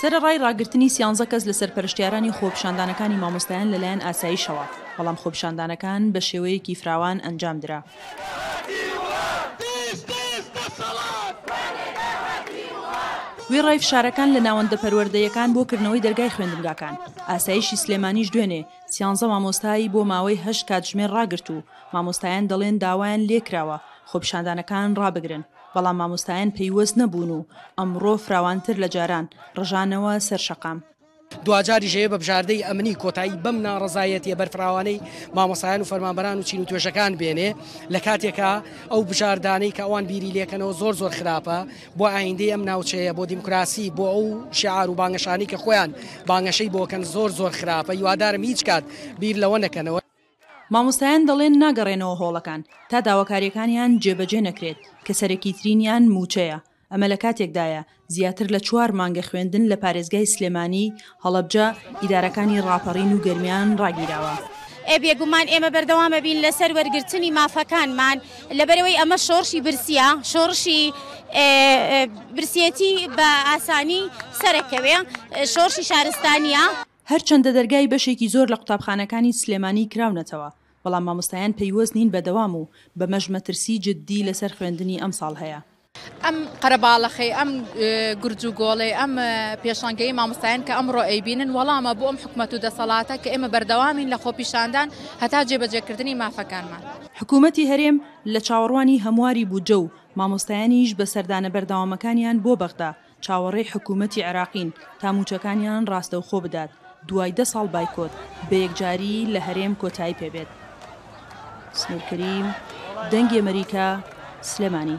سەرەڕای ڕاگرتنی سیانزە کەس لە سەرپەرشتیارانی خۆپیشاندانەکانی مامۆستایان لەلایەن ئاسایشەوە، بەڵام خۆپیشاندانەکان بە شێوەیەکی فراوان ئەنجام درا. وێڕای فشارەکان لە ناوەندە پەروەردەیەکان بۆ کردنەوەی دەرگای خوێندنگاکان، ئاسایشی سلێمانیش دوێنێ سیانزە مامۆستای بۆ ماوەی هەشت کاتژمێر ڕاگرت و مامۆستایان دەڵێن داوایان لێکراوە خۆپیشاندانەکان ڕابگرن، بەڵام مامۆستایان پەیوەست نەبوون و ئەمڕۆ فراوانتر لە جاران ڕژانەوە سەر شەقام. دواجاریش هەیە بە بژاردەی ئەمنی کۆتایی بەم ناڕەزایەتییە بەرفراوانەی مامۆستایان و فەرمانبەران و چین و توێژەکان بێنێ، لە کاتێکا ئەو بژاردانەی کە ئەوان بیری لێکەنەوە زۆر زۆر خراپە بۆ ئایندەی ئەم ناوچەیە، بۆ دیموکراسی، بۆ ئەو شیعار و بانگەشانەی کە خۆیان بانگەشەی بۆکەن زۆر زۆر خراپە، هیوادارم هیچ کات بیر لەوە نەکەنەوە. مامۆستایان دەڵێن ناگەڕێنەوە هۆڵەکان تا داواکارییەکانیان جێبەجێ نەکرێت کە سەرەکیترینیان مووچەیە، ئەمە لە کاتێکدایە زیاتر لە چوار مانگە خوێندن لە پارێزگای سلێمانی، هەڵەبجە، ئیدارەکانی ڕاپەڕین و گەرمیان ڕاگیراوە. ئێ بێگومان ئێمە بەردەوام ئەبین لەسەر وەرگرتنی مافەکانمان، لەبەرئەوەی ئەمە شۆڕشی برسییە، شۆڕشی برسییەتی بە ئاسانی سەرەکەوێ، شۆڕشی شارستانییە. هەرچەندە دەرگای بەشێکی زۆر لە قوتابخانەکانی سلێمانی کراونەتەوە، بەڵام مامۆستایان پەیوەست نین بە دەوام و بەمەش مەترسی جددی لەسەر خوێندنی ئەمساڵ هەیە. ئەم قەرەباڵەخەی، ئەم گورج و گۆڵەی، ئەم پێشەنگەیی مامۆستایان کە ئەمڕۆ ئەیبینن، وەڵامە بۆ ئەم حکومەت و دەسەڵاتە کە ئێمە بەردەوامین لە خۆپیشاندان هەتا جێبەجێکردنی مافەکانمان. حکومەتی هەرێم لە چاوەڕوانی هەمواری بودجە و مامۆستایانیش بە سەردانە بەردەوامەکانیان بۆ بەغدا، چاوەڕێی حکوومەتی عێراقین تا مووچەکانیان ڕاستەوخۆ بدات، دوای دە ساڵ بایکۆت، بە یەکجاری لە هەرێم کۆتایی پێ بێت. سنوور کەریم، دەنگی ئەمەریکا، سلێمانی.